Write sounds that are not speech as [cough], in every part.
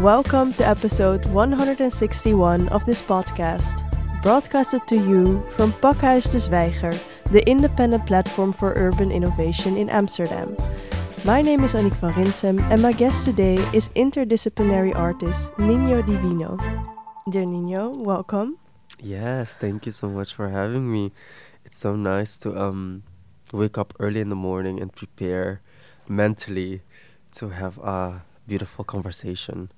Welcome to episode 161 of this podcast, broadcasted to you from Pakhuis de Zwijger, the independent platform for urban innovation in Amsterdam. My name is Annick van Rinsum, and my guest today is interdisciplinary artist Niño Divino. Dear Niño, welcome. Yes, thank you so much for having me. It's so nice to um wake up early in the morning and prepare mentally to have a beautiful conversation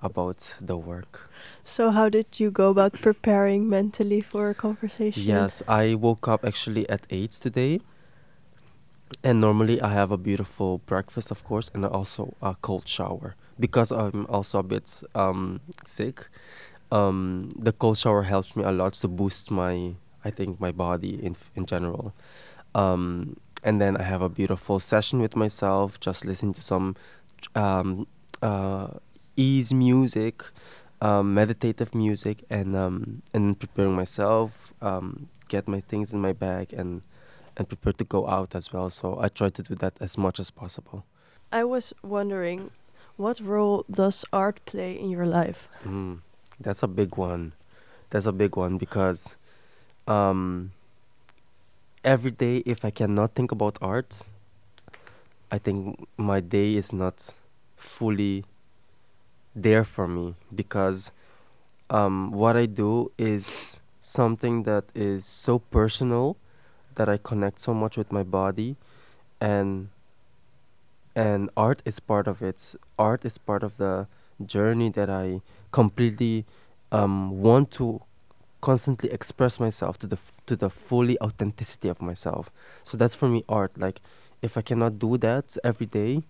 about the work. So, how did you go about preparing mentally for a conversation? Yes, I woke up actually at 8 today. And normally I have a beautiful breakfast, of course, and also a cold shower because I'm also a bit um, sick. Um, the cold shower helps me a lot to boost my, I think, my body in in general. Um, and then I have a beautiful session with myself, just listening to some um, uh, ease music, um, meditative music, and um, and preparing myself, um, get my things in my bag, and and prepare to go out as well. So I try to do that as much as possible. I was wondering, what role does art play in your life? Mm, that's a big one. That's a big one because um, every day, if I cannot think about art, I think my day is not fully there for me because um, what I do is something that is so personal that I connect so much with my body and and art is part of it. Art is part of the journey that I completely um, want to constantly express myself to the f- to the fully authenticity of myself. So that's for me art. Like if I cannot do that every day,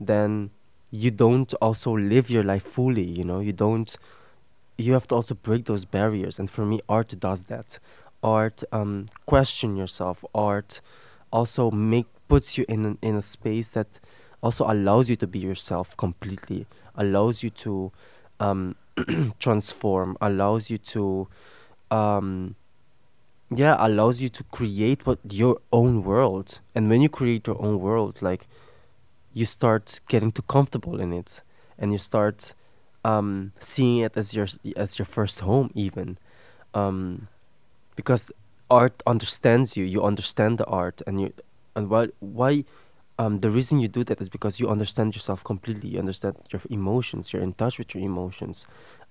then you don't also live your life fully you know? You don't you have to also break those barriers. And for me art does that. Art um question yourself. Art also make puts you in in a space that also allows you to be yourself completely. Allows you to um [clears throat] transform. Allows you to um yeah allows you to create what your own world. And when you create your own world like you start getting too comfortable in it and you start um, seeing it as your as your first home even um, because art understands you you understand the art and you and why why um, the reason you do that is because you understand yourself completely you understand your emotions you're in touch with your emotions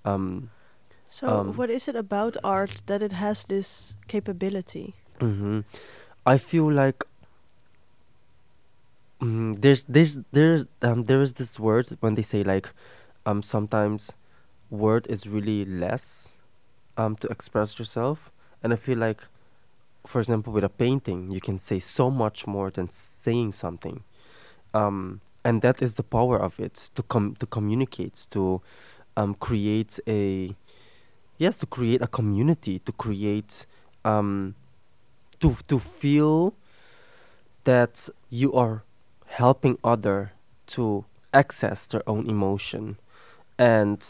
um, so um, what is it about art that it has this capability mm-hmm. i feel like Mm, there's there's there's um there is this word when they say like um sometimes word is really less um to express yourself. And I feel like for example with a painting you can say so much more than saying something. Um and that is the power of it to com to communicate to um create a yes to create a community to create um to to feel that you are helping other to access their own emotion. And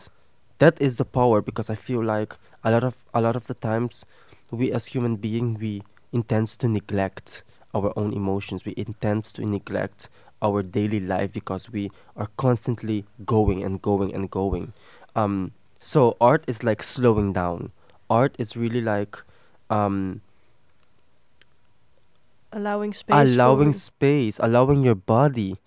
that is the power because i feel like a lot of a lot of the times we as human beings we intend to neglect our own emotions. We intend to neglect our daily life because we are constantly going and going and going. Um, so art is like slowing down. Art is really like um, allowing space allowing space allowing your body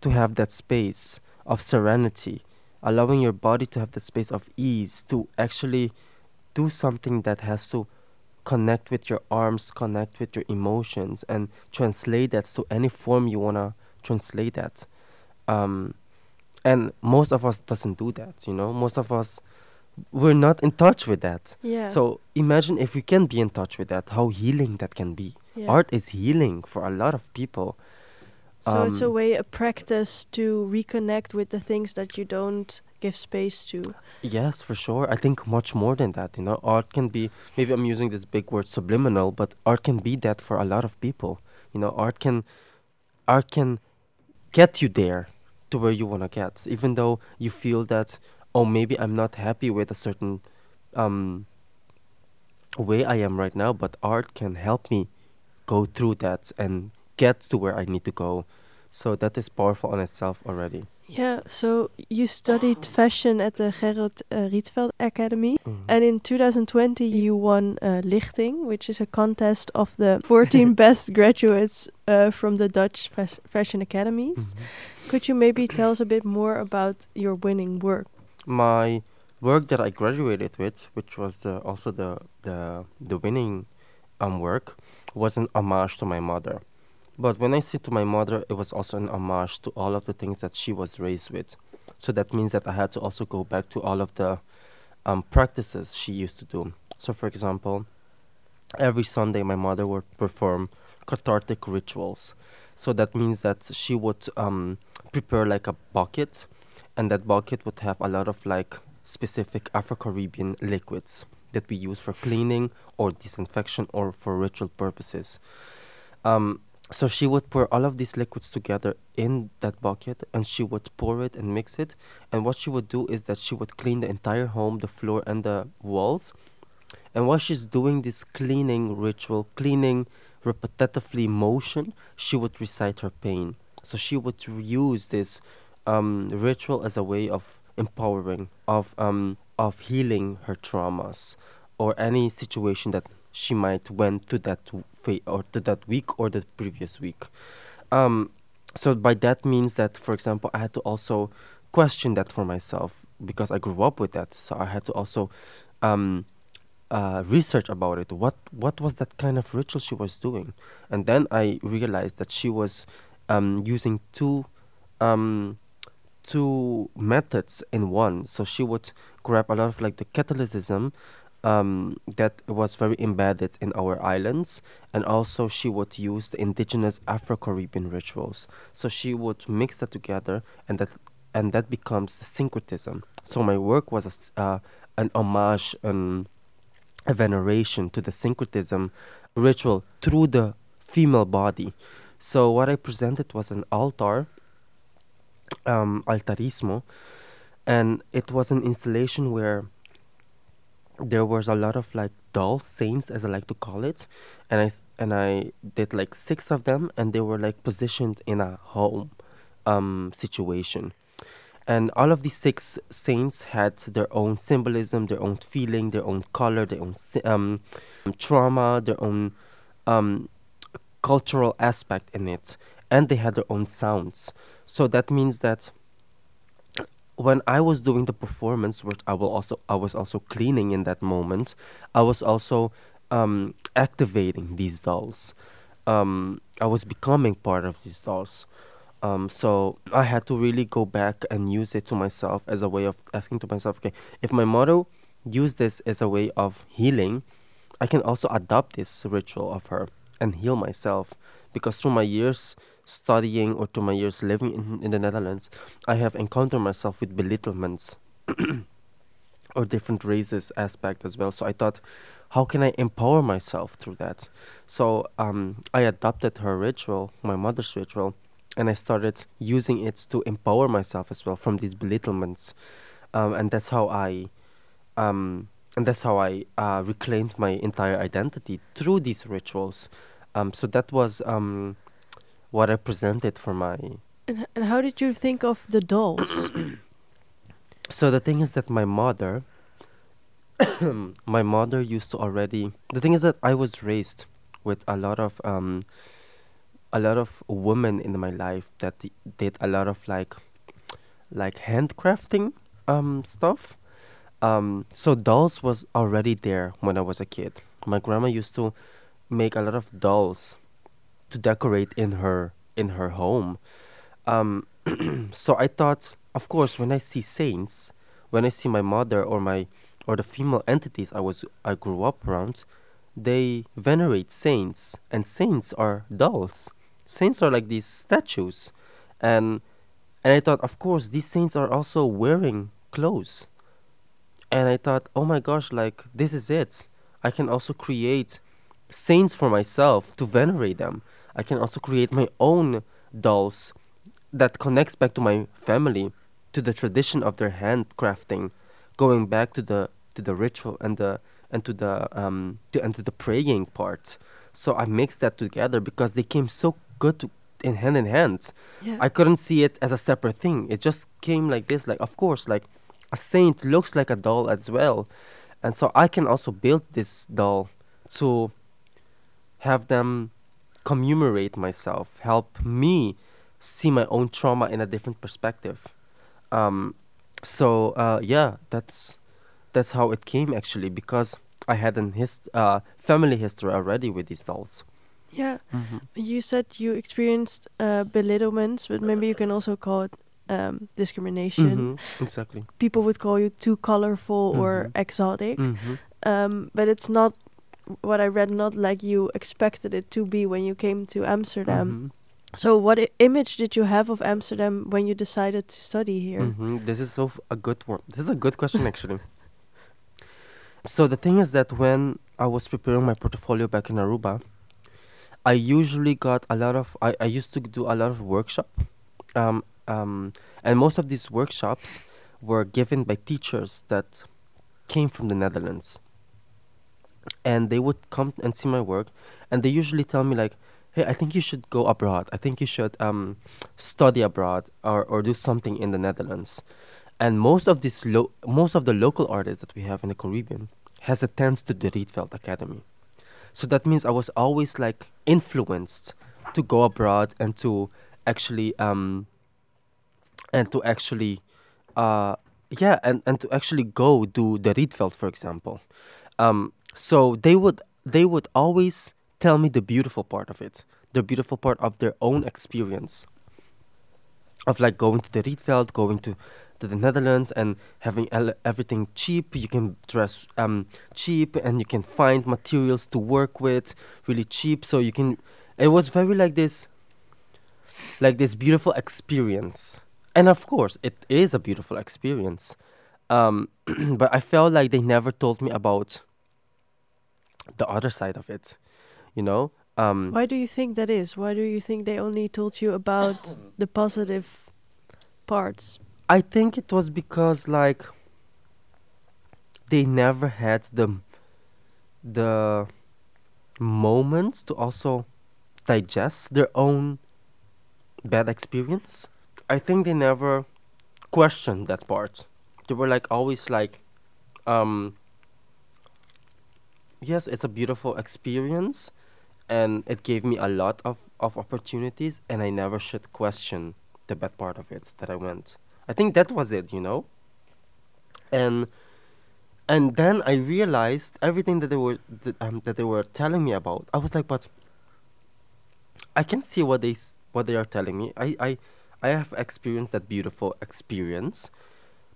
to have that space of serenity allowing your body to have the space of ease to actually do something that has to connect with your arms connect with your emotions and translate that to any form you want to translate that. Um, and most of us doesn't do that you know? Most of us we're not in touch with that. Yeah. So imagine if we can be in touch with that how healing that can be yeah. art is healing for a lot of people. So um, it's a um, way, a practice to reconnect with the things that you don't give space to. Yes, for sure. I think much more than that. You know, art can be. Maybe I'm using this big word, subliminal, but art can be that for a lot of people. You know, art can, art can, get you there, to where you wanna get. Even though you feel that, oh, maybe I'm not happy with a certain, um, way I am right now, but art can help me go through that and get to where I need to go. So that is powerful on itself already. Yeah, so you studied fashion at the Gerrit uh, Rietveld Academy, Mhm. and in 2020 you won uh, Lichting, which is a contest of the 14 [laughs] best graduates uh, from the Dutch fas- fashion academies. Mhm. Could you maybe tell us a bit more about your winning work? my work that I graduated with, which was the also the the the winning um work, was an homage to my mother. But when I say to my mother, it was also an homage to all of the things that she was raised with. So that means that I had to also go back to all of the um practices she used to do. So for example, every Sunday my mother would perform cathartic rituals. So that means that she would um prepare like a bucket and that bucket would have a lot of like specific Afro-Caribbean liquids that we use for cleaning or disinfection or for ritual purposes. Um, so she would pour all of these liquids together in that bucket and she would pour it and mix it. And what she would do is that she would clean the entire home, the floor and the walls. And while she's doing this cleaning ritual, cleaning repetitively motion, she would recite her pain. So she would use this um, ritual as a way of empowering, of um, of healing her traumas, or any situation that she might went to that fa- or to that week or the previous week. Um, so by that means that, for example, I had to also question that for myself because I grew up with that. So I had to also um, uh, research about it. What what was that kind of ritual she was doing? And then I realized that she was um, using two um, two methods in one. So she would grab a lot of like the Catholicism um, that was very embedded in our islands, and also she would use the indigenous Afro-Caribbean rituals. So she would mix that together, and that and that becomes the syncretism. So my work was a, uh, an homage, and a veneration to the syncretism ritual through the female body. So what I presented was an altar um, altarismo, and it was an installation where there was a lot of like doll saints, as I like to call it, and I and I did like six of them, and they were like positioned in a home um, situation, and all of these six saints had their own symbolism, their own feeling, their own color, their own um, trauma, their own um, cultural aspect in it, and they had their own sounds. So that means that when I was doing the performance, which I will also I was also cleaning in that moment, I was also um, activating these dolls. Um, I was becoming part of these dolls. Um, so I had to really go back and use it to myself as a way of asking to myself, okay, if my mother used this as a way of healing, I can also adopt this ritual of her and heal myself because through my years studying or to my years living in, in the Netherlands, I have encountered myself with belittlements [clears throat] or different races aspect as well. So I thought, how can I empower myself through that? So um, I adopted her ritual, my mother's ritual, and I started using it to empower myself as well from these belittlements, um, and that's how I, um, and that's how I uh, reclaimed my entire identity through these rituals. Um, so that was um, what I presented for my And, and how did you think of the dolls? [coughs] So the thing is that my mother, [coughs] my mother used to already. The thing is that I was raised with a lot of um, a lot of women in my life that did a lot of like, like handcrafting um stuff. Um, so dolls was already there when I was a kid. My grandma used to make a lot of dolls to decorate in her in her home. Um, [clears throat] so I thought, of course, when I see saints, when I see my mother or my or the female entities I was I grew up around, they venerate saints, and saints are dolls. Saints are like these statues, and and I thought, of course, these saints are also wearing clothes, and I thought, oh my gosh, like this is it. I can also create saints for myself to venerate them. I can also create my own dolls that connects back to my family, to the tradition of their handcrafting, going back to the to the ritual and the and to the um to, and to the praying part. So I mixed that together because they came so good to, in hand in hand. Yeah. I couldn't see it as a separate thing. It just came like this, like of course, like a saint looks like a doll as well, and so I can also build this doll to have them commemorate myself, help me see my own trauma in a different perspective. Um, so uh, yeah, that's that's how it came actually because I had an hist- uh, family history already with these dolls. yeah. Mm-hmm. You said you experienced uh, belittlements, but maybe you can also call it um, discrimination. Mm-hmm. Exactly. People would call you too colorful or Mhm. exotic. Mm-hmm. Um, but it's not what I read, not like you expected it to be when you came to Amsterdam. Mm-hmm. So, what I- image did you have of Amsterdam when you decided to study here? Mm-hmm. This is so a good one. This is a good question actually. [laughs] So the thing is that when I was preparing my portfolio back in Aruba, I usually got a lot of. I, I used to do a lot of workshop, um, um, and most of these workshops were given by teachers that came from the Netherlands. And they would come and see my work, and they usually tell me like, "Hey, I think you should go abroad. I think you should um, study abroad or, or do something in the Netherlands." And most of these lo- most of the local artists that we have in the Caribbean has attended to the Rietveld Academy. So that means I was always like influenced to go abroad and to actually um and to actually uh yeah and, and to actually go do the Rietveld for example. Um so they would they would always tell me the beautiful part of it, the beautiful part of their own experience of like going to the Rietveld, going to to the Netherlands and having ele- everything cheap. You can dress um cheap and you can find materials to work with really cheap. So you can. It was very like this, like this beautiful experience. And of course, it is a beautiful experience. Um, [clears throat] but I felt like they never told me about the other side of it. You know. Um, Why do you think that is? Why do you think they only told you about [coughs] the positive parts? I think it was because like they never had the the moments to also digest their own bad experience. I think they never questioned that part. They were like always like um yes, it's a beautiful experience and it gave me a lot of, of opportunities and I never should question the bad part of it that I went. I think that was it, you know? And and then I realized everything that they were that, um, that they were telling me about. I was like, but I can see what they s- what they are telling me. I I I have experienced that beautiful experience,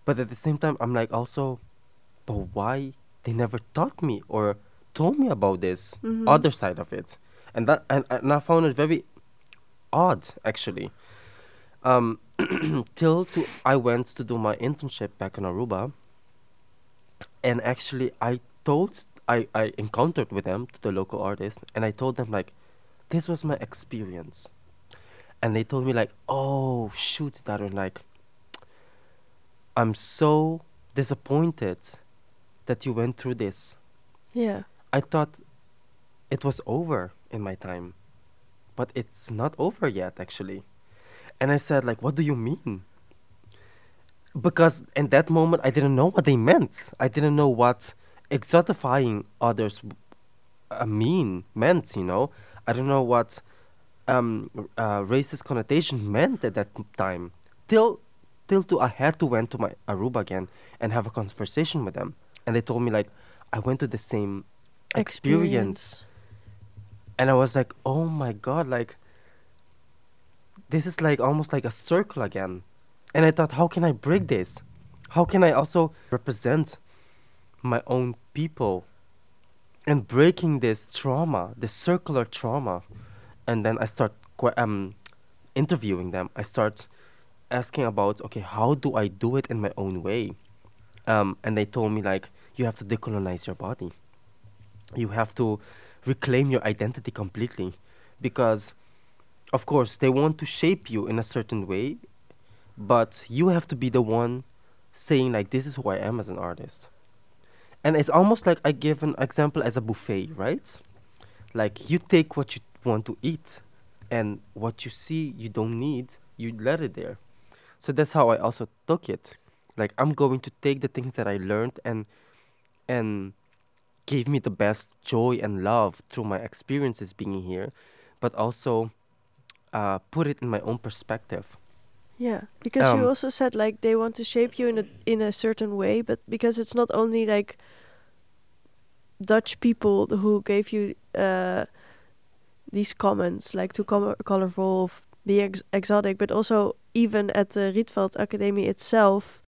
but at the same time, I'm like also, but why they never taught me or told me about this Mhm. other side of it, and that and, and I found it very odd actually. Um, [clears throat] till to I went to do my internship back in Aruba, and actually I told I I encountered with them to the local artist, and I told them like, this was my experience, and they told me like, oh shoot, Darren, like, I'm so disappointed that you went through this. Yeah. I thought it was over in my time, but it's not over yet actually. And I said like, what do you mean? Because in that moment I didn't know what they meant. I didn't know what exotifying others uh, mean meant. You know, I don't know what um, uh, racist connotation meant at that time. Till till to I had to went to my Aruba again and have a conversation with them, and they told me like, I went to the same experience and I was like, oh my god, like this is like almost like a circle again. And I thought, how can I break this? How can I also represent my own people and breaking this trauma, this circular trauma? And then I start um, interviewing them. I start asking about, okay, how do I do it in my own way? Um, and they told me like, you have to decolonize your body you have to reclaim your identity completely because of course they want to shape you in a certain way but you have to be the one saying like this is who i am as an artist and it's almost like i give an example as a buffet right like you take what you want to eat and what you see you don't need, you let it there. So that's how I also took it. Like I'm going to take the things that I learned and and gave me the best joy and love through my experiences being here, but also uh, put it in my own perspective. Yeah, because you Um, also said like they want to shape you in a in a certain way, but because it's not only like Dutch people who gave you uh, these comments, like too com- colorful, of being ex- exotic, but also even at the Rietveld Academy itself,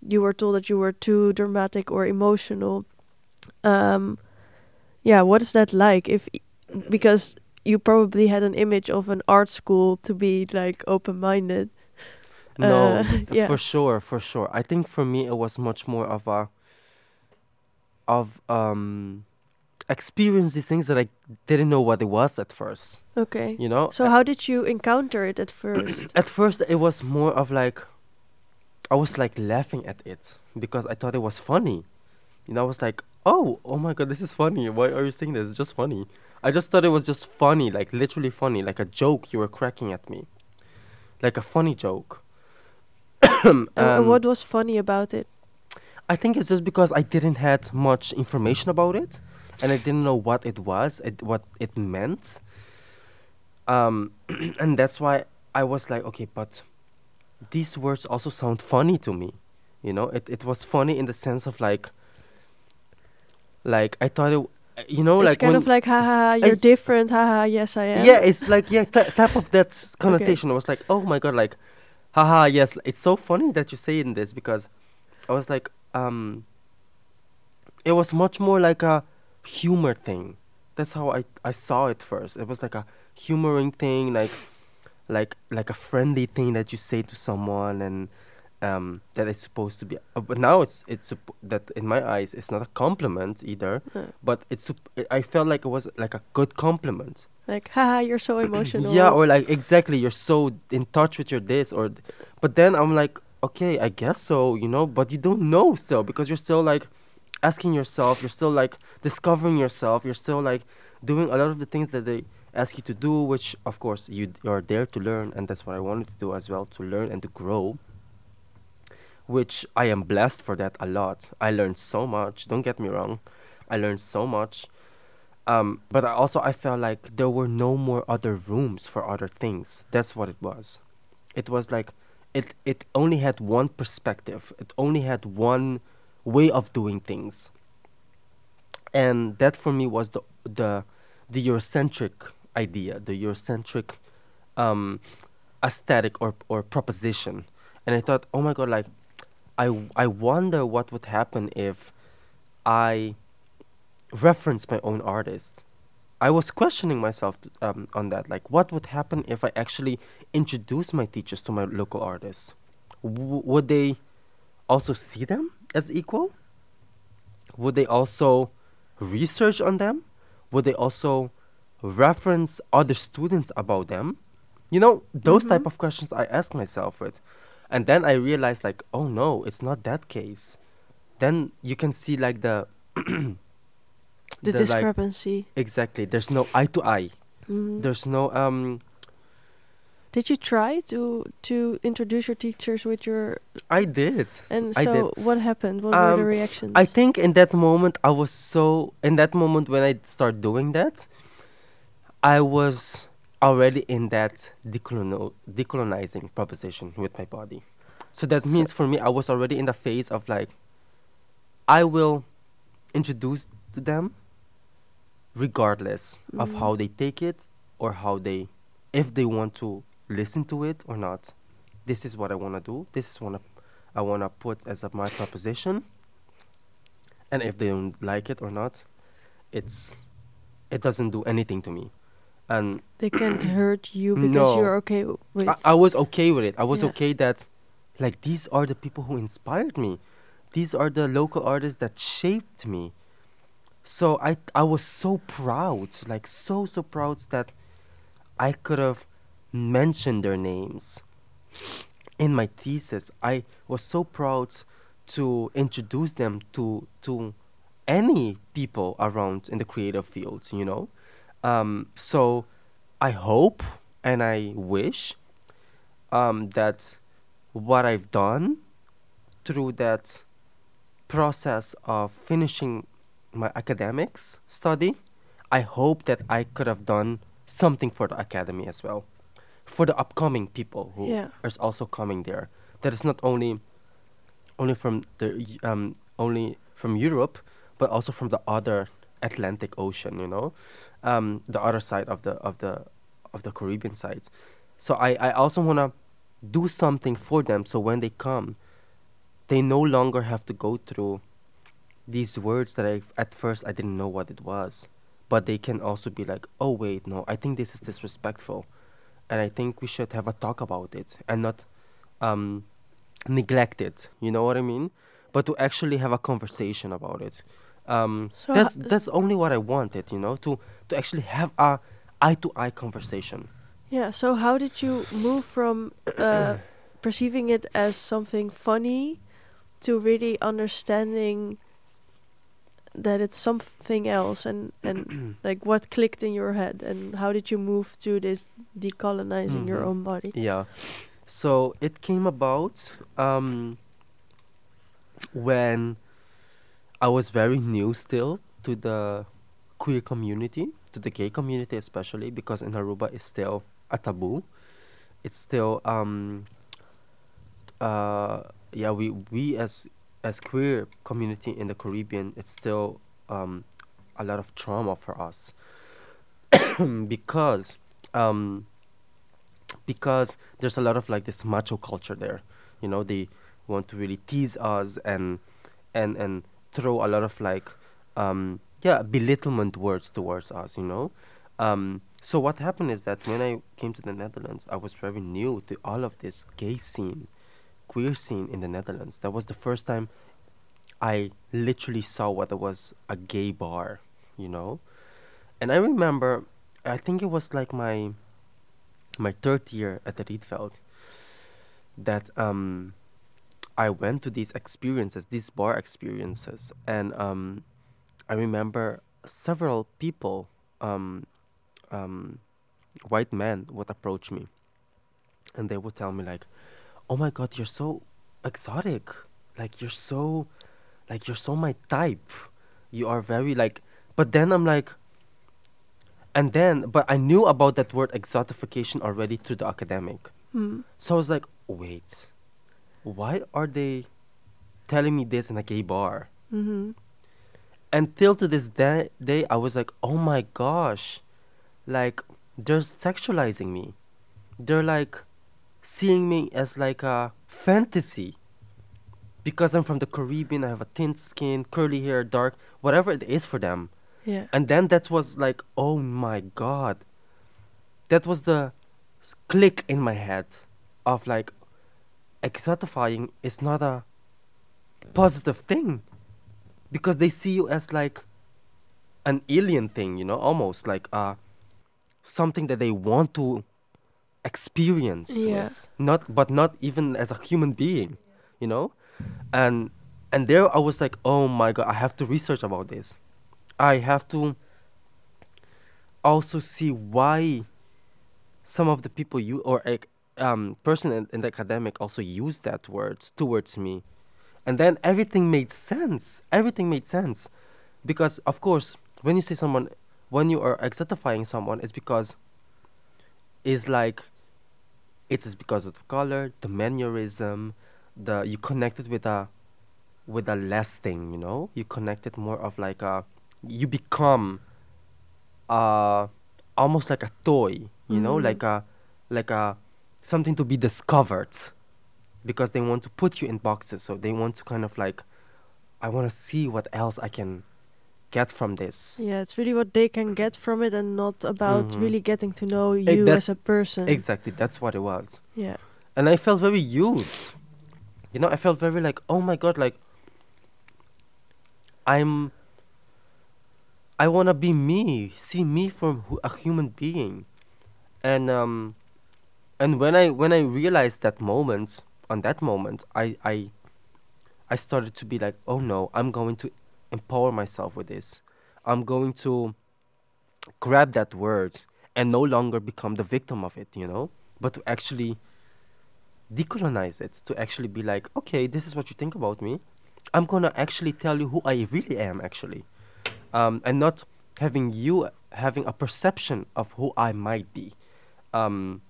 you were told that you were too dramatic or emotional. Um, yeah, what is that like? If because you probably had an image of an art school to be like open-minded. No, Uh, [laughs] [laughs] yeah. for sure, for sure. I think for me it was much more of a of um experience these things that I didn't know what it was at first. Okay. You know? So how did you encounter it at first? [clears throat] at first it was more of like I was like laughing at it because I thought it was funny. You know, I was like, "Oh, oh my god, this is funny. Why are you saying this? It's just funny." I just thought it was just funny, like literally funny, like a joke you were cracking at me. Like a funny joke. and, [coughs] and Um, what was funny about it? I think it's just because I didn't had much information about it, and I didn't know what it was, it, what it meant. Um, [coughs] and that's why I was like, okay, but these words also sound funny to me. You know, it it was funny in the sense of like, like I thought it, you know, like it's like kind of like, haha, you're different, haha, yes, I am. yeah, it's like yeah, [laughs] t- type of that connotation. I was like, oh my god, like, haha, yes, it's so funny that you say in this because I was like, um, it was much more like a humor thing. That's how I I saw it first. It was like a humoring thing, like like like a friendly thing that you say to someone and um that is supposed to be uh, but now it's it's that in my eyes it's not a compliment either Uh, but it's I felt like it was like a good compliment like, haha, you're so emotional. yeah, or like exactly, you're so in touch with your this or, th- but then I'm like, okay, I guess so, you know, but you don't know still because you're still like asking yourself, you're still like discovering yourself, you're still like doing a lot of the things that they ask you to do, which of course you you're there to learn, and that's what I wanted to do as well, to learn and to grow. Which I am blessed for that a lot. I learned so much. Don't get me wrong, I learned so much. Um but I also i felt like there were no more other rooms for other things. That's what it was. It was like it it only had one perspective. It only had one way of doing things. And that for me was the the the eurocentric idea the eurocentric um aesthetic or or proposition. And i thought oh my god like i i wonder what would happen if i reference my own artists. I was questioning myself um, on that. Like, what would happen if I actually introduce my teachers to my local artists? W- would they also see them as equal? Would they also research on them? Would they also reference other students about them? You know, those type Mhm. of questions I ask myself with. And then I realized like, oh no, it's not that case. Then you can see like the [clears throat] the, the, like, discrepancy. Exactly. There's no eye to eye. Mhm. There's no um Did you try to to introduce your teachers with your I did. and I so what happened? What were the Um, reactions? I think in that moment I was so in that moment when I start doing that I was already in that decolonial decolonizing proposition with my body. So that means for me I was already in the phase of like I will introduce to them regardless of Mhm. how they take it or how they if they want to listen to it or not. This is what I want to do. This is what I want to put as a, my proposition. And if they don't like it or not, it's it doesn't do anything to me. And they can't [clears throat] hurt you because No. you're okay with. I, I was okay with it. I was Yeah. okay that, like, these are the people who inspired me. These are the local artists that shaped me. So I I was so proud, like so so proud that I could have mentioned their names in my thesis. I was so proud to introduce them to to any people around in the creative field. You know, um, so I hope and I wish um, that what I've done through that process of finishing my academics study, I hope that I could have done something for the academy as well, for the upcoming people who Yeah. is also coming there. That is not only only from the um only from Europe, but also from the other Atlantic Ocean. You know, um, the other side of the of the of the Caribbean side. So I I also wanna do something for them so when they come, they no longer have to go through these words that I at first I didn't know what it was, but they can also be like, oh wait, no, I think this is disrespectful, and I think we should have a talk about it and not um, neglect it. You know what I mean? But to actually have a conversation about it. Um, So that's ho- that's only what I wanted. You know, to to actually have a eye to eye conversation. Yeah. So how did you move from uh, [coughs] perceiving it as something funny to really understanding that it's something else and and [coughs] like what clicked in your head and how did you move to this decolonizing your Mhm. own body? Yeah. So it came about um, when I was very new still to the queer community, to the gay community especially, because in Aruba it's still a taboo. It's still um uh yeah we we as as queer community in the Caribbean it's still um a lot of trauma for us [coughs] because um because there's a lot of like this macho culture there you know they want to really tease us and and and throw a lot of like um yeah belittlement words towards us you know? Um so what happened is that when i came to the netherlands i was very new to all of this gay scene queer scene in the netherlands. That was the first time i literally saw what was a gay bar you know? And i remember i think it was like my my third year at the Rietveld that um I went to these experiences, these bar experiences, and um I remember several people, um, um, white men would approach me, and they would tell me like, "Oh my God, you're so exotic, like you're so, like you're so my type, you are very like." But then I'm like, and then, but I knew about that word exotification already through the academic. Hmm. So I was like, wait, why are they telling me this in a gay bar? Mm-hmm. Until to this day, day, I was like, oh my gosh, like they're sexualizing me. They're like seeing me as like a fantasy. Because I'm from the Caribbean, I have a thin skin, curly hair, dark, whatever it is for them. Yeah. And then that was like, oh my god. That was the click in my head of like, exotifying is not a positive thing. Because they see you as like an alien thing, you know, almost like uh, something that they want to experience. Yes. Not, but not even as a human being, you know? And and there I was like, oh my god, I have to research about this. I have to also see why some of the people you or like, um person in, in the academic also used that words towards me. And then everything made sense. Everything made sense. Because of course when you say someone when you are exotifying someone it's because it's like it is because of the color the mannerism the you connected with a with a less thing you know? You connected more of like a you become uh almost like a toy you know? Mhm. like a like a something to be discovered because they want to put you in boxes so they want to kind of like i want to see what else i can get from this Yeah, it's really what they can get from it and not about Mhm. really getting to know you that's as a person. exactly that's what it was Yeah. and i felt very used you know i felt very like oh my god like i'm i want to be me see me from hu- a human being and um and when i when i realized that moment on that moment i i i started to be like oh no i'm going to empower myself with this. I'm going to grab that word and no longer become the victim of it, you know, but to actually decolonize it, to actually be like, okay, this is what you think about me. I'm gonna actually tell you who I really am, actually, um, and not having you having a perception of who I might be, um,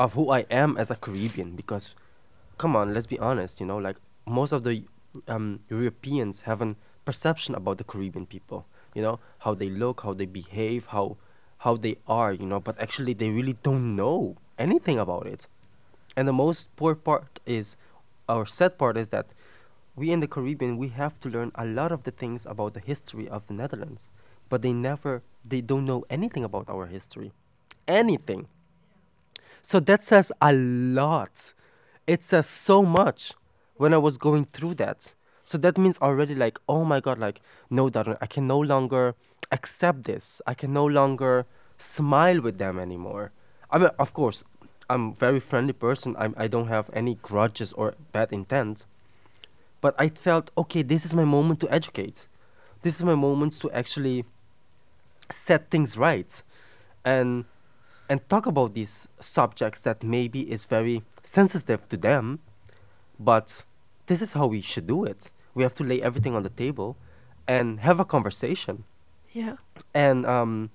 of who I am as a Caribbean. Because, come on, let's be honest, you know, like most of the um, Europeans have a perception about the Caribbean people, you know, how they look, how they behave, how how they are, you know, but actually they really don't know anything about it. And the most poor part is, or sad part is that we in the Caribbean we have to learn a lot of the things about the history of the Netherlands, but they never they don't know anything about our history, anything. So that says a lot. It says so much when I was going through that. So that means already like, oh my god, like no, Darren, I can no longer accept this. I can no longer smile with them anymore. I mean, of course, I'm a very friendly person. I'm, I don't have any grudges or bad intent. But I felt, okay, this is my moment to educate. This is my moment to actually set things right and and talk about these subjects that maybe is very sensitive to them, but this is how we should do it. We have to lay everything on the table and have a conversation. Yeah. And um,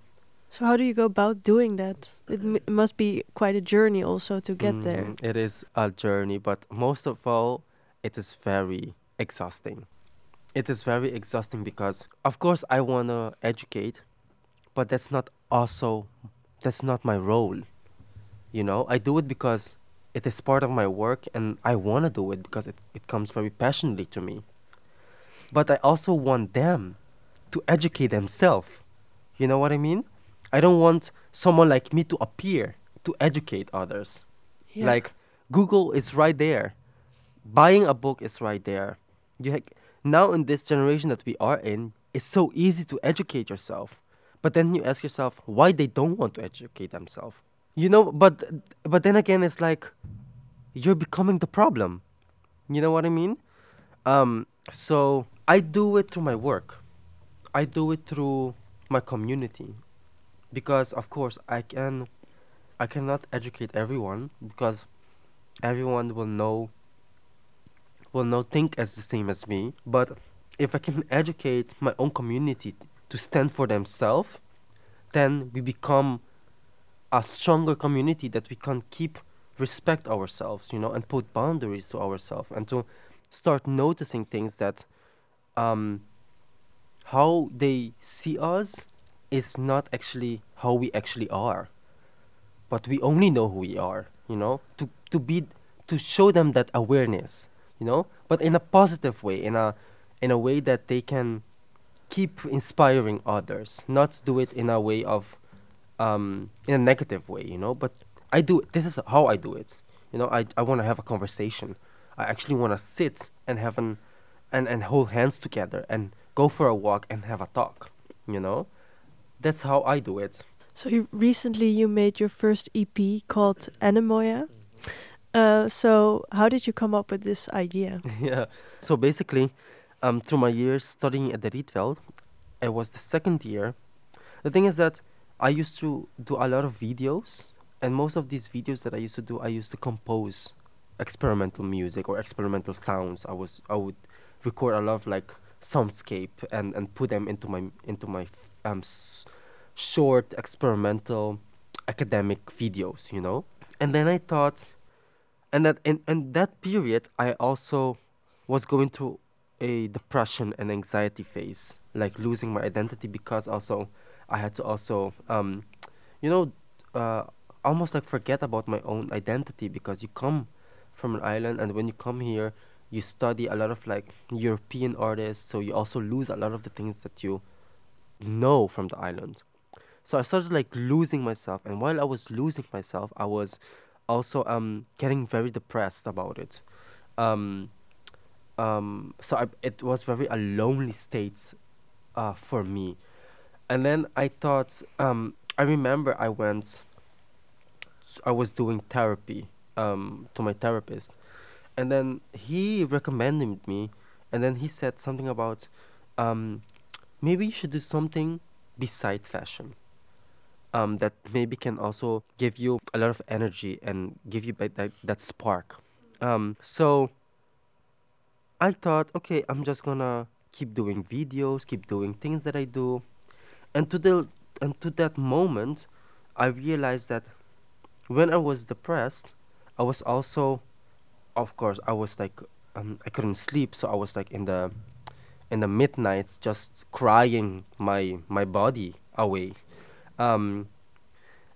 So how do you go about doing that? It m- must be quite a journey also to get there. mm, it is a journey, but most of all, it is very exhausting. It is very exhausting because, of course, I want to educate, but that's not also, that's not my role. You know, I do it because it is part of my work and I want to do it because it, it comes very passionately to me. But I also want them to educate themselves. You know what I mean? I don't want someone like me to appear to educate others. Yeah. Like Google is right there. Buying a book is right there. You ha- now in this generation that we are in, it's so easy to educate yourself. But then you ask yourself why they don't want to educate themselves. You know, but but then again it's like you're becoming the problem. You know what I mean? Um so I do it through my work. I do it through my community because of course I can I cannot educate everyone because everyone will know will not think as the same as me but if I can educate my own community to stand for themselves then we become a stronger community that we can keep respect ourselves you know and put boundaries to ourselves and to start noticing things that um how they see us is not actually how we actually are. But we only know who we are you know to to be to show them that awareness you know but in a positive way in a in a way that they can keep inspiring others not do it in a way of um in a negative way you know but i do this is how i do it you know i i want to have a conversation i actually want to sit and have an and and hold hands together and go for a walk and have a talk you know that's how i do it So you recently you made your first EP called Anemoia. Uh, so how did you come up with this idea? [laughs] yeah. So basically, um, through my years studying at the Rietveld, it was the second year. The thing is that I used to do a lot of videos, and most of these videos that I used to do, I used to compose experimental music or experimental sounds. I was I would record a lot of like soundscape and and put them into my into my um s- short experimental academic videos, you know. And then I thought and that in, in that period i also was going through a depression and anxiety phase like losing my identity because also i had to also um you know uh almost like forget about my own identity because you come from an island and when you come here you study a lot of like european artists so you also lose a lot of the things that you know from the island so I started like losing myself, and while I was losing myself, I was also um getting very depressed about it. Um, um, so I, it was very a lonely state, uh, for me. And then I thought, um, I remember I went, I was doing therapy, um, to my therapist, and then he recommended me, and then he said something about, um, maybe you should do something beside fashion um, that maybe can also give you a lot of energy and give you that, that, spark. Um, so I thought, okay, I'm just gonna keep doing videos, keep doing things that I do, and to the and to that moment, I realized that when I was depressed, I was also, of course, I was like, um, I couldn't sleep, so I was like in the in the midnight just crying my my body away. Um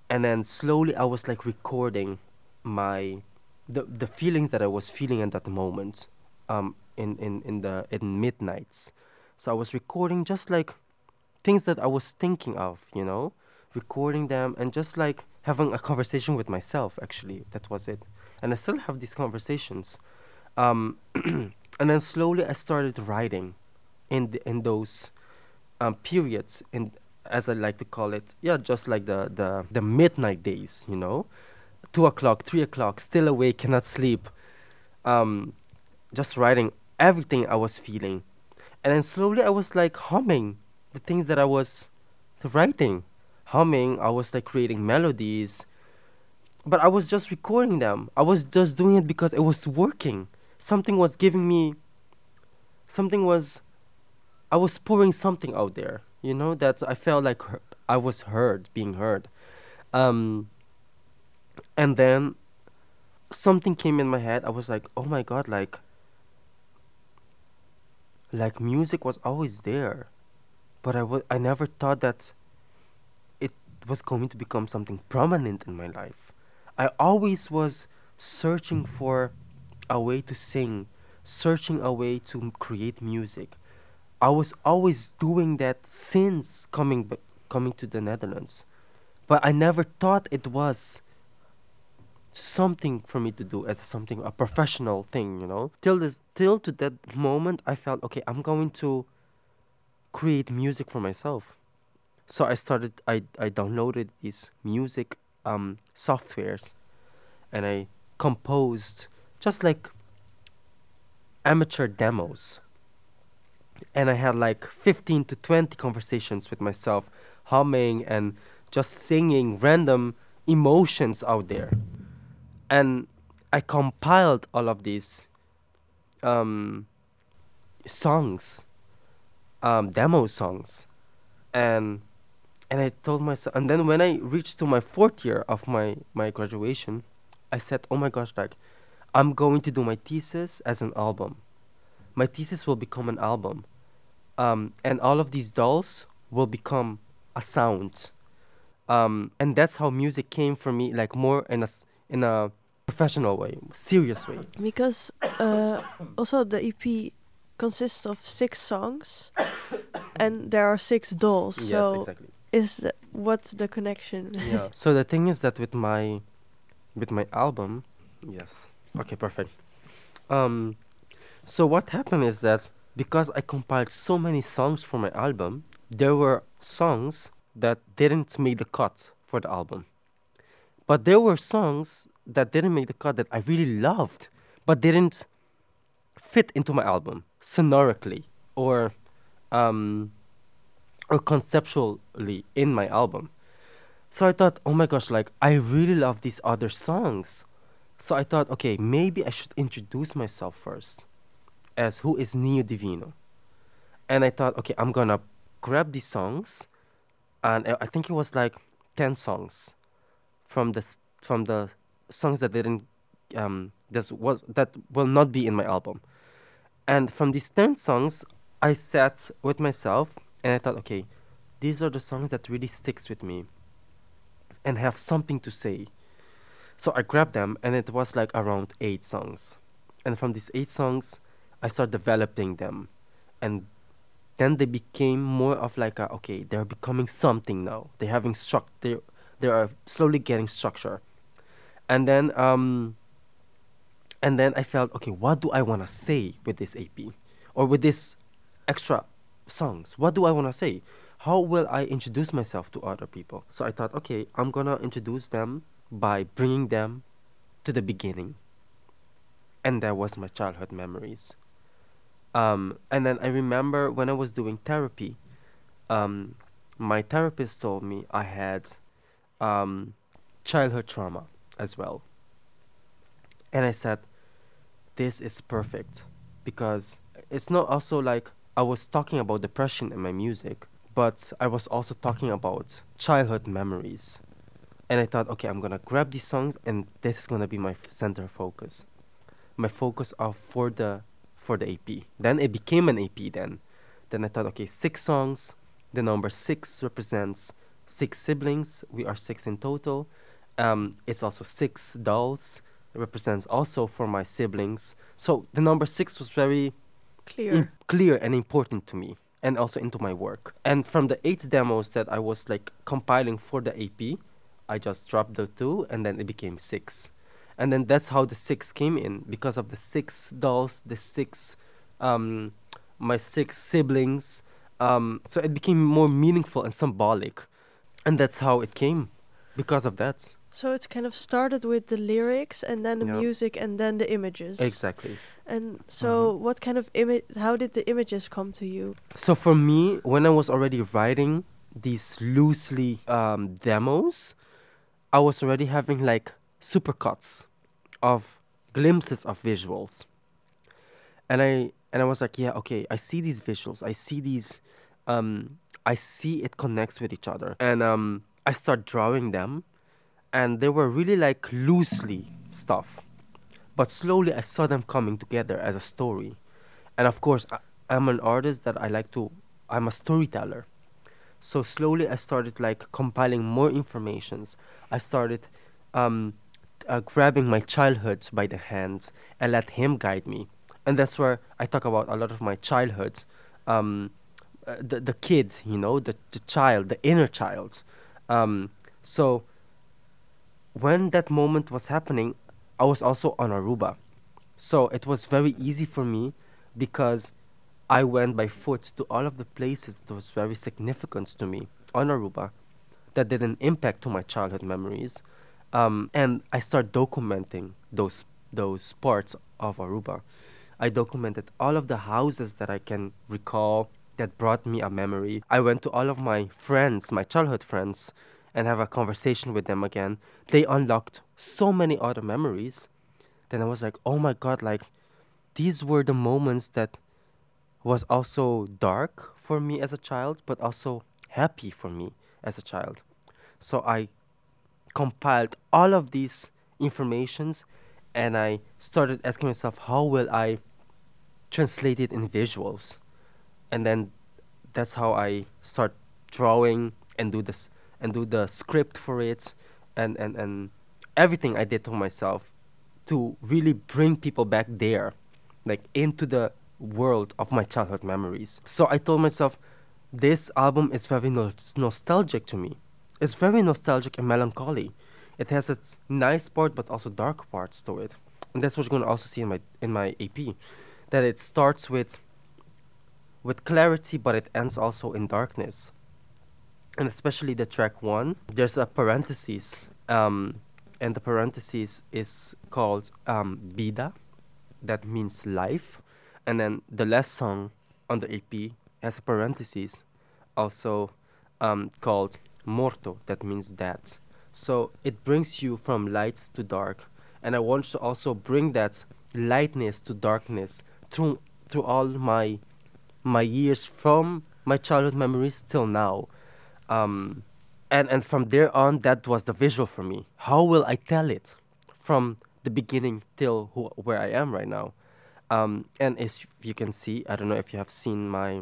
and then slowly i was like recording my the the feelings that i was feeling at that moment. Um in in in the in midnights. So i was recording just like things that i was thinking of you know recording them and just like having a conversation with myself actually. That was it. And i still have these conversations. Um [clears throat] and then slowly i started writing in the, in those um, periods in as I like to call it, yeah, just like the the the midnight days, you know, two o'clock, three o'clock, still awake, cannot sleep, um, just writing everything I was feeling, and then slowly I was like humming the things that I was writing, humming. I was like creating melodies, but I was just recording them. I was just doing it because it was working. Something was giving me. Something was I was pouring something out there, you know, that I felt like I was heard, being heard. Um, and then something came in my head. I was like, oh my god, like, like music was always there, but I was I never thought that it was going to become something prominent in my life. I always was searching for a way to sing, searching a way to create music I was always doing that since coming b- coming to the Netherlands, but I never thought it was something for me to do as something a professional thing. You know, till this till to that moment, I felt okay. I'm going to create music for myself. So I started. I I downloaded these music um softwares, and I composed just like amateur demos and I had like 15 to 20 conversations with myself, humming and just singing random emotions out there. And I compiled all of these um, songs, um, demo songs, and and I told myself. And then when I reached to my fourth year of my my graduation, I said, "Oh my gosh, like, I'm going to do my thesis as an album." my thesis will become an album. Um, and all of these dolls will become a sound. Um, and that's how music came for me, like more in a, in a professional way, serious way. Because uh, also the EP consists of six songs, and there are six dolls. Yes, so exactly. is th- what's the connection? yeah. So the thing is that with my, with my album, yes. Okay, perfect. Um, so what happened is that because I compiled so many songs for my album, there were songs that didn't make the cut for the album. But there were songs that didn't make the cut that I really loved, but didn't fit into my album sonorically or um, or conceptually in my album. So I thought, oh my gosh, like I really love these other songs. So I thought, okay, maybe I should introduce myself first as who is Niño Divino. And I thought, okay, I'm gonna grab these songs, and I think it was like ten songs from the from the songs that didn't um that was that will not be in my album. And from these ten songs, I sat with myself and I thought, okay, these are the songs that really sticks with me and have something to say. So I grabbed them and it was like around eight songs. And from these eight songs, I started developing them, and then they became more of like a okay, they're becoming something now. They're having structure. They are slowly getting structure, and then um. And then I felt okay. What do I want to say with this EP, or with this extra songs? What do I want to say? How will I introduce myself to other people? So I thought, okay, I'm gonna introduce them by bringing them to the beginning. And that was my childhood memories. Um, and then I remember when I was doing therapy, um, my therapist told me I had um, childhood trauma as well. And I said, this is perfect because it's not also like I was talking about depression in my music, but I was also talking about childhood memories. And I thought, okay, I'm gonna grab these songs, and this is gonna be my center focus, my focus of for the for the EP. Then it became an EP. Then, then I thought, okay, six songs. The number six represents six siblings. We are six in total. Um, it's also six dolls. It represents also for my siblings. So the number six was very Clear. im- clear and important to me and also into my work. And from the eight demos that I was like compiling for the EP, I just dropped the two and then it became six. And then that's how the six came in because of the six dolls, the six, um, my six siblings. Um, so it became more meaningful and symbolic. And that's how it came because of that. So it's kind of started with the lyrics and then the Yeah. music and then the images. Exactly. And so, Mm-hmm. what kind of image? How did the images come to you? So for me, when I was already writing these loosely um, demos, I was already having like supercuts of glimpses of visuals, and I and I was like, yeah, okay, I see these visuals, I see these, um, I see it connects with each other, and um, I start drawing them, and they were really like loosely stuff, but slowly I saw them coming together as a story, and of course I, I'm an artist that I like to I'm a storyteller. So slowly I started like compiling more informations. I started um, uh, grabbing my childhood by the hands and let him guide me. And that's where I talk about a lot of my childhood. Um, uh, the, the kid, you know, the, the child, the inner child. Um, so when that moment was happening, I was also on Aruba. So it was very easy for me because I went by foot to all of the places that was very significant to me on Aruba that did an impact to my childhood memories. Um, and I start documenting those those parts of Aruba. I documented all of the houses that I can recall that brought me a memory. I went to all of my friends, my childhood friends, and have a conversation with them again. They unlocked so many other memories. Then I was like, oh my god, like these were the moments that was also dark for me as a child, but also happy for me as a child. So I compiled all of these informations and I started asking myself, how will I translate it in visuals? And then that's how I start drawing and do this and do the script for it and, and, and everything I did to myself to really bring people back there, like into the world of my childhood memories. So I told myself, this album is very no- nostalgic to me. It's very nostalgic and melancholy. It has its nice part, but also dark parts to it, and that's what you're gonna also see in my in my EP, that it starts with with clarity, but it ends also in darkness. And especially the track one, there's a parenthesis, um, and the parenthesis is called um, vida, that means life, and then the last song on the EP has a parenthesis, also um, called morto, that means dead. So it brings you from lights to dark, and I want to also bring that lightness to darkness through through all my my years from my childhood memories till now. Um, and and from there on, that was the visual for me. How will I tell it from the beginning till where I am right now? Um, and as you can see, I don't know if you have seen my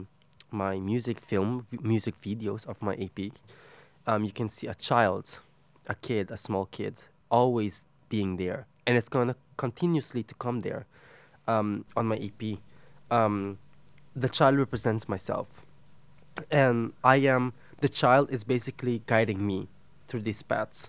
my music film, music videos of my EP. Um, you can see a child, a kid, a small kid, always being there, and it's gonna continuously to come there. Um, on my EP, um, the child represents myself, and I am the child is basically guiding me through these paths,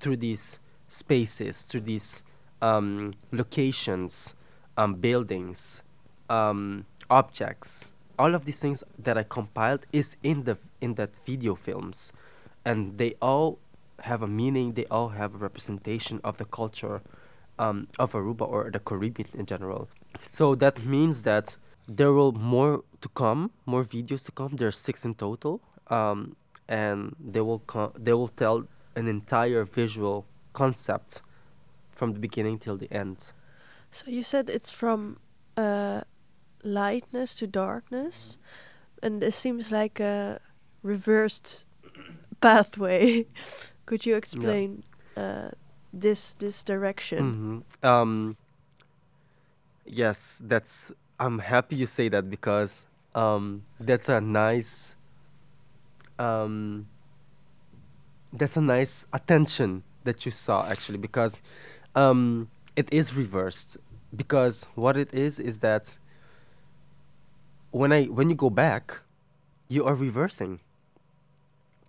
through these spaces, through these um, locations, um, buildings, um, objects. All of these things that I compiled is in the in that video films, and they all have a meaning. They all have a representation of the culture um, of Aruba or the Caribbean in general. So that means that there will more to come, more videos to come. There are six in total, um, and they will co- they will tell an entire visual concept from the beginning till the end. So you said it's from uh, lightness to darkness, and it seems like a reversed pathway. [laughs] Could you explain uh, this this direction? hmm Um, yes, that's. I'm happy you say that because um, that's a nice. Um, that's a nice attention that you saw actually because um, it is reversed because what it is is that when I when you go back, you are reversing.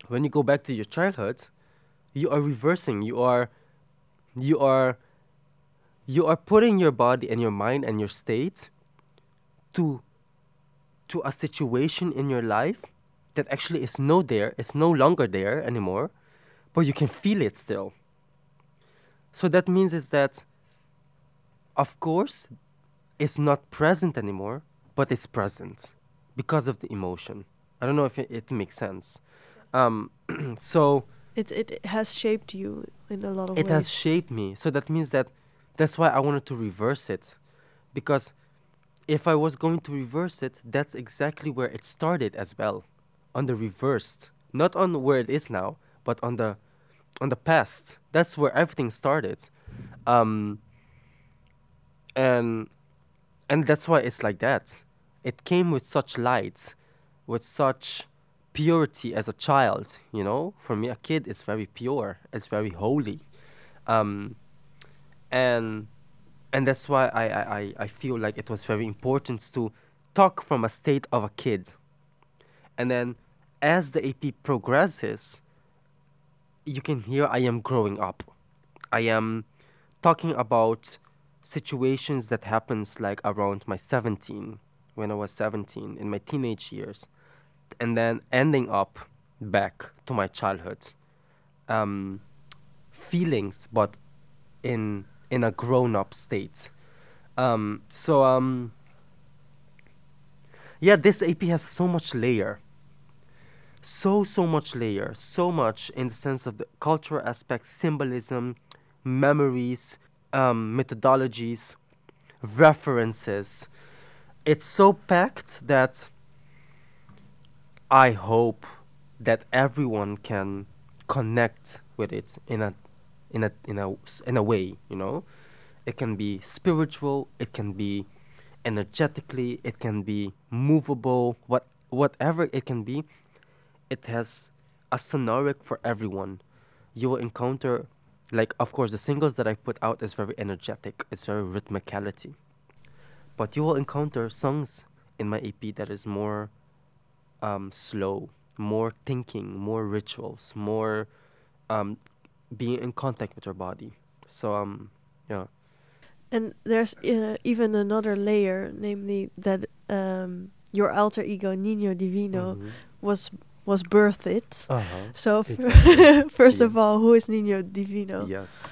When you go back to your childhood, you are reversing. You are you are you are putting your body and your mind and your state to to a situation in your life that actually is no there, is no longer there anymore, but you can feel it still. So that means is that of course it's not present anymore, but it's present because of the emotion. I don't know if it, it makes sense. Um, [clears throat] so It it has shaped you in a lot of it ways. has shaped me. So that means that that's why I wanted to reverse it. Because if I was going to reverse it, that's exactly where it started as well. On the reversed. Not on where it is now, but on the on the past. That's where everything started. Um and and that's why it's like that. It came with such light, with such purity as a child, you know? For me a kid is very pure, it's very holy um, and and that's why I, I, I- I feel like it was very important to talk from a state of a kid and then as the ep progresses you can hear i am growing up i am talking about situations that happens like around my 17 when i was 17 in my teenage years and then ending up back to my childhood um, feelings, but in in a grown up state. Um, so um, yeah, this EP has so much layer. So so much layer, so much in the sense of the cultural aspect, symbolism, memories, um, methodologies, references. It's so packed that I hope that everyone can connect with it in a in a in a in a way you know it can be spiritual it can be energetically it can be movable what whatever it can be it has a sonoric for everyone you will encounter like of course the singles that i put out is very energetic it's very rhythmicality but you will encounter songs in my ep that is more um, slow, more thinking, more rituals, more um, being in contact with your body. So um, yeah. And there's uh, even another layer, namely that um, your alter ego Niño Divino Mhm. was was birthed. Uh-huh. So Exactly. [laughs] first of all, who is Niño Divino? Yes.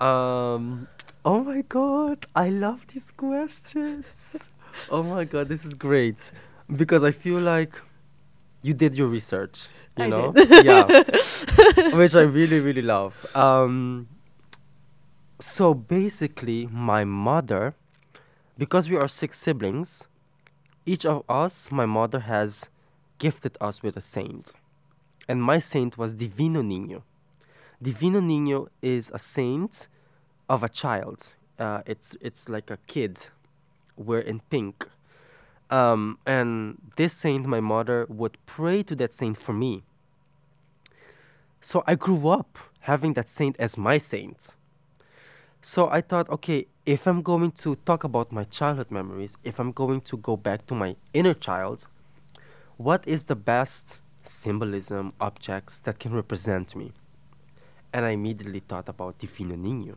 Um. Oh my God! I love these questions. [laughs] oh my God! This is great because I feel like you did your research. You I know. did. yeah. [laughs] Which I really really love. Um. So basically, my mother, because we are six siblings, each of us, my mother has gifted us with a saint, and my saint was Divino Niño. Divino Niño is a saint of a child. Uh, it's it's like a kid. We're in pink. Um, and this saint, my mother would pray to that saint for me. So I grew up having that saint as my saint. So I thought, okay, if I'm going to talk about my childhood memories, if I'm going to go back to my inner child, what is the best symbolism, objects that can represent me? And I immediately thought about Divino Niño.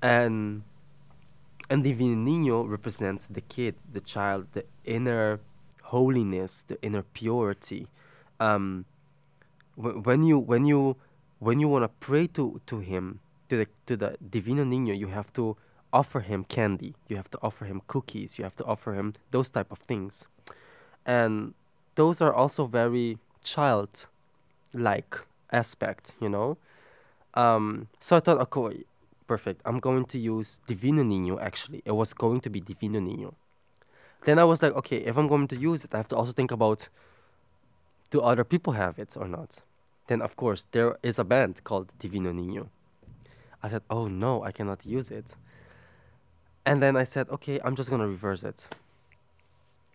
And and Divino Niño represents the kid, the child, the inner holiness, the inner purity. Um, wh- when you when you when you want to pray to to him to the to the Divino Niño, you have to offer him candy. You have to offer him cookies. You have to offer him those type of things, and those are also very child like aspect, you know. Um, so I thought, okay, perfect. I'm going to use Divino Niño. Actually, it was going to be Divino Niño. Then I was like, okay, if I'm going to use it, I have to also think about do other people have it or not. Then of course there is a band called Divino Niño. I said, oh no, I cannot use it. And then I said, okay, I'm just gonna reverse it.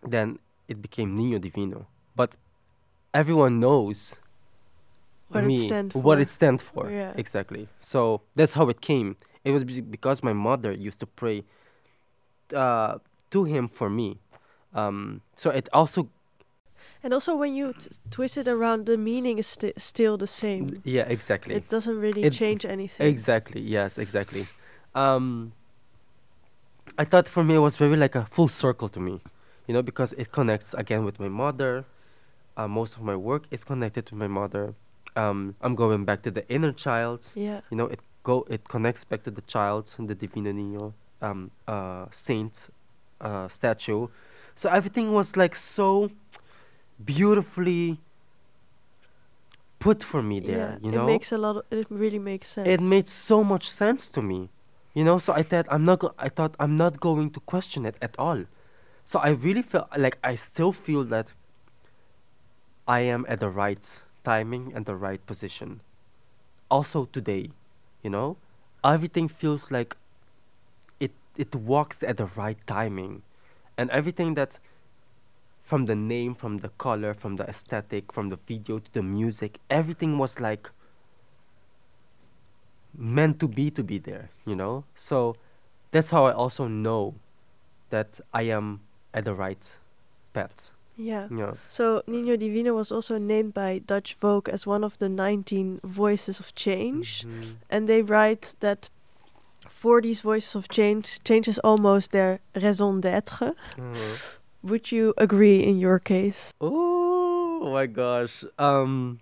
Then it became Niño Divino. But everyone knows What it me, stand what it stands for. Yeah. Exactly. So that's how it came. It was because my mother used to pray uh, to him for me. Um, so it also, And also, when you t- twist it around, the meaning is sti- still the same. yeah, exactly. It doesn't really It- change anything. Exactly. Yes. Exactly. Um, I thought for me it was very like a full circle to me, you know, because it connects again with my mother. Uh, most of my work is connected to my mother. Um, I'm going back to the inner child. Yeah. You know, it go it connects back to the child, and the Divino Niño, um, uh, saint, uh, statue. So everything was like so beautifully put for me there. yeah. You it makes a lot. Of, it really makes sense. it made so much sense to me you know so i thought i'm not go- i thought i'm not going to question it at all so i really feel like i still feel that i am at the right timing and the right position. Also today you know? Everything feels like it it walks at the right timing. And everything that from the name from the color from the aesthetic from the video to the music everything was like meant to be to be there you know? So that's how i also know that i am at the right path yeah. yeah So Niño Divino was also named by Dutch Vogue as one of the 19 voices of change, Mhm. and they write that for these voices of change, change is almost their raison d'être. Mhm. Would you agree in your case? oh my gosh um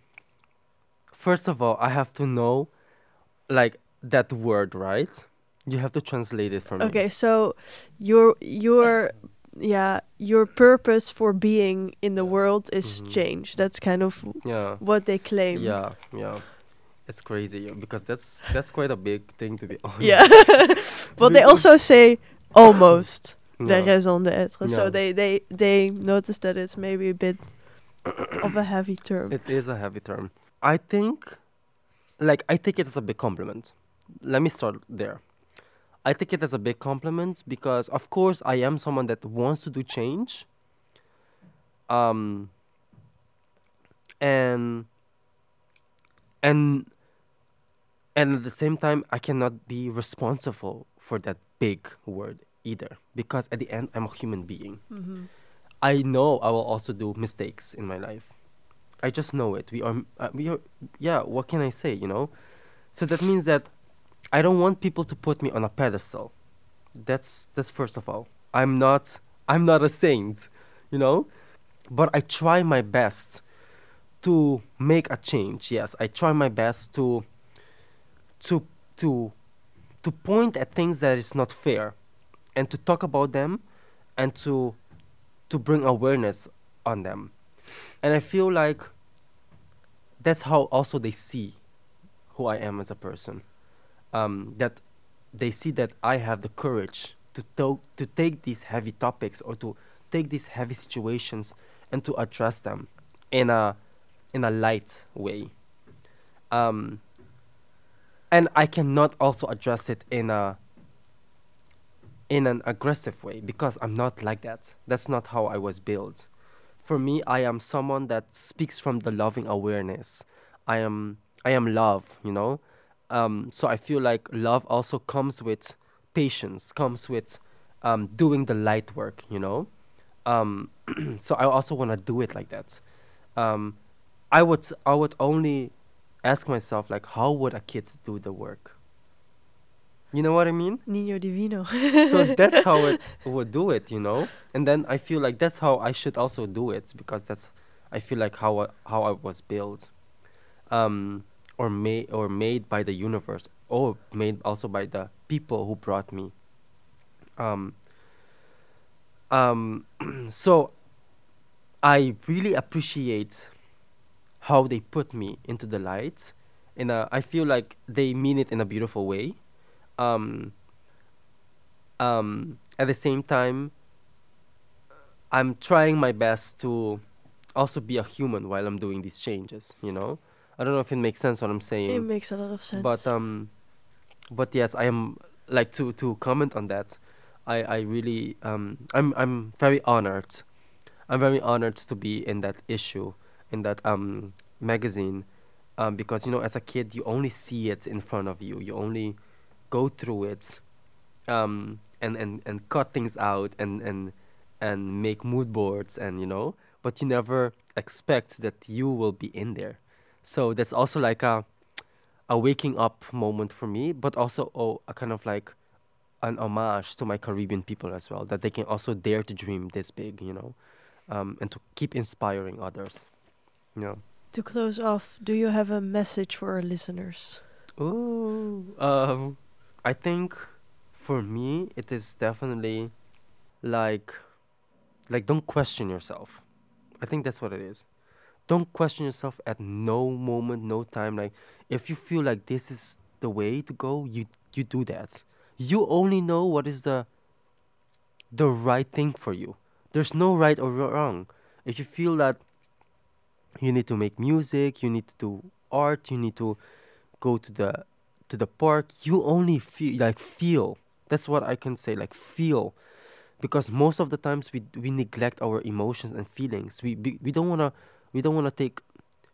first of all i have to know like that word right you have to translate it for me Okay, so your your yeah your purpose for being in the world is Mhm. change. That's kind of yeah what they claim. yeah yeah it's crazy because that's that's quite a big thing to be [laughs] honest Yeah. [laughs] but they also say almost the Yeah. raison d'être. So they they they notice that it's maybe a bit of a heavy term. It is a heavy term. I think, like, I think it's a big compliment. Let me start there. I take it as a big compliment because, of course, I am someone that wants to do change. Um, and and and at the same time, I cannot be responsible for that big word either because at the end, I'm a human being. hmm I know I will also do mistakes in my life. I just know it. We are, uh, we are, yeah. What can I say? You know, so that means that I don't want people to put me on a pedestal. That's that's first of all. I'm not. I'm not a saint, you know, but I try my best to make a change. Yes, I try my best to to to to point at things that is not fair, and to talk about them, and to to bring awareness on them. And I feel like that's how also they see who I am as a person. Um, that they see that I have the courage to to to take these heavy topics or to take these heavy situations and to address them in a in a light way. Um, and I cannot also address it in a in an aggressive way because I'm not like that. That's not how I was built. For me, I am someone that speaks from the loving awareness. I am I am love, you know. Um, so I feel like love also comes with patience, comes with um, doing the light work, you know. Um, [clears throat] so I also want to do it like that. Um, I would I would only ask myself like, how would a kid do the work? You know what I mean? Niño Divino. [laughs] so that's [laughs] how it would do it, you know. And then I feel like that's how I should also do it because that's I feel like how I, how I was built, um, or made or made by the universe, or made also by the people who brought me. Um. Um. [clears throat] so, I really appreciate how they put me into the light and uh, i feel like they mean it in a beautiful way um, um, at the same time i'm trying my best to also be a human while i'm doing these changes you know i don't know if it makes sense what i'm saying. It makes a lot of sense. but um but yes i am like to to comment on that i i really um i'm i'm very honored. I'm very honored to be in that issue in that um magazine um because you know as a kid you only see it in front of you. You only go through it um and and and cut things out and and and make mood boards and you know but you never expect that you will be in there so that's also like a a waking up moment for me, but also oh, a kind of like an homage to my Caribbean people as well, that they can also dare to dream this big, you know, um, and to keep inspiring others. You know. to close off, do you have a message for our listeners? Ooh, um, I think for me it is definitely like, like don't question yourself. I think that's what it is. Don't question yourself at no moment, no time. Like if you feel like this is the way to go, you you do that. You only know what is the the right thing for you. There's no right or wrong. If you feel that you need to make music, you need to do art, you need to go to the to the park, you only feel like feel. That's what I can say, like feel. Because most of the times we we neglect our emotions and feelings. We we, we don't wanna we don't wanna take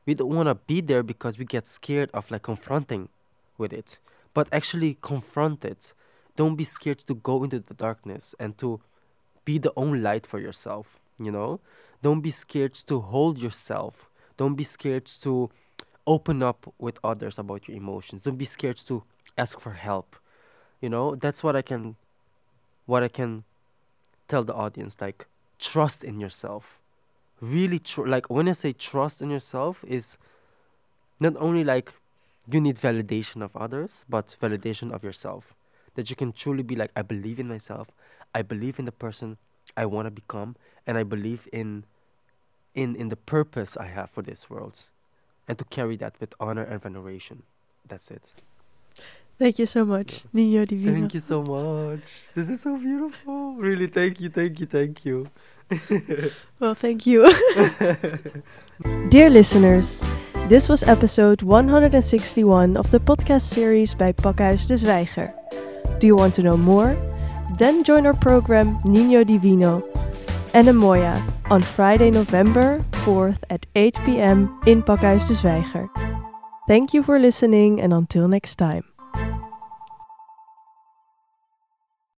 we don't wanna be there because we get scared of like confronting with it. But actually confront it. Don't be scared to go into the darkness and to be the own light for yourself, you know? Don't be scared to hold yourself. Don't be scared to open up with others about your emotions. Don't be scared to ask for help. You know, that's what I can what I can tell the audience like trust in yourself. Really tr- like when I say trust in yourself is not only like you need validation of others, but validation of yourself. That you can truly be like I believe in myself. I believe in the person I want to become and I believe in in in the purpose I have for this world and to carry that with honor and veneration. That's it. Thank you so much, Niño Divino. Thank you so much. This is so beautiful. Really, thank you, thank you, thank you. Well, thank you. [laughs] Dear listeners, this was episode 161 of the podcast series by Pakhuis de Zwijger. Do you want to know more? Then join our program Niño Divino Anemoia on Friday, November 4th at 8 pm in Pakhuis de Zwijger. Thank you for listening and until next time.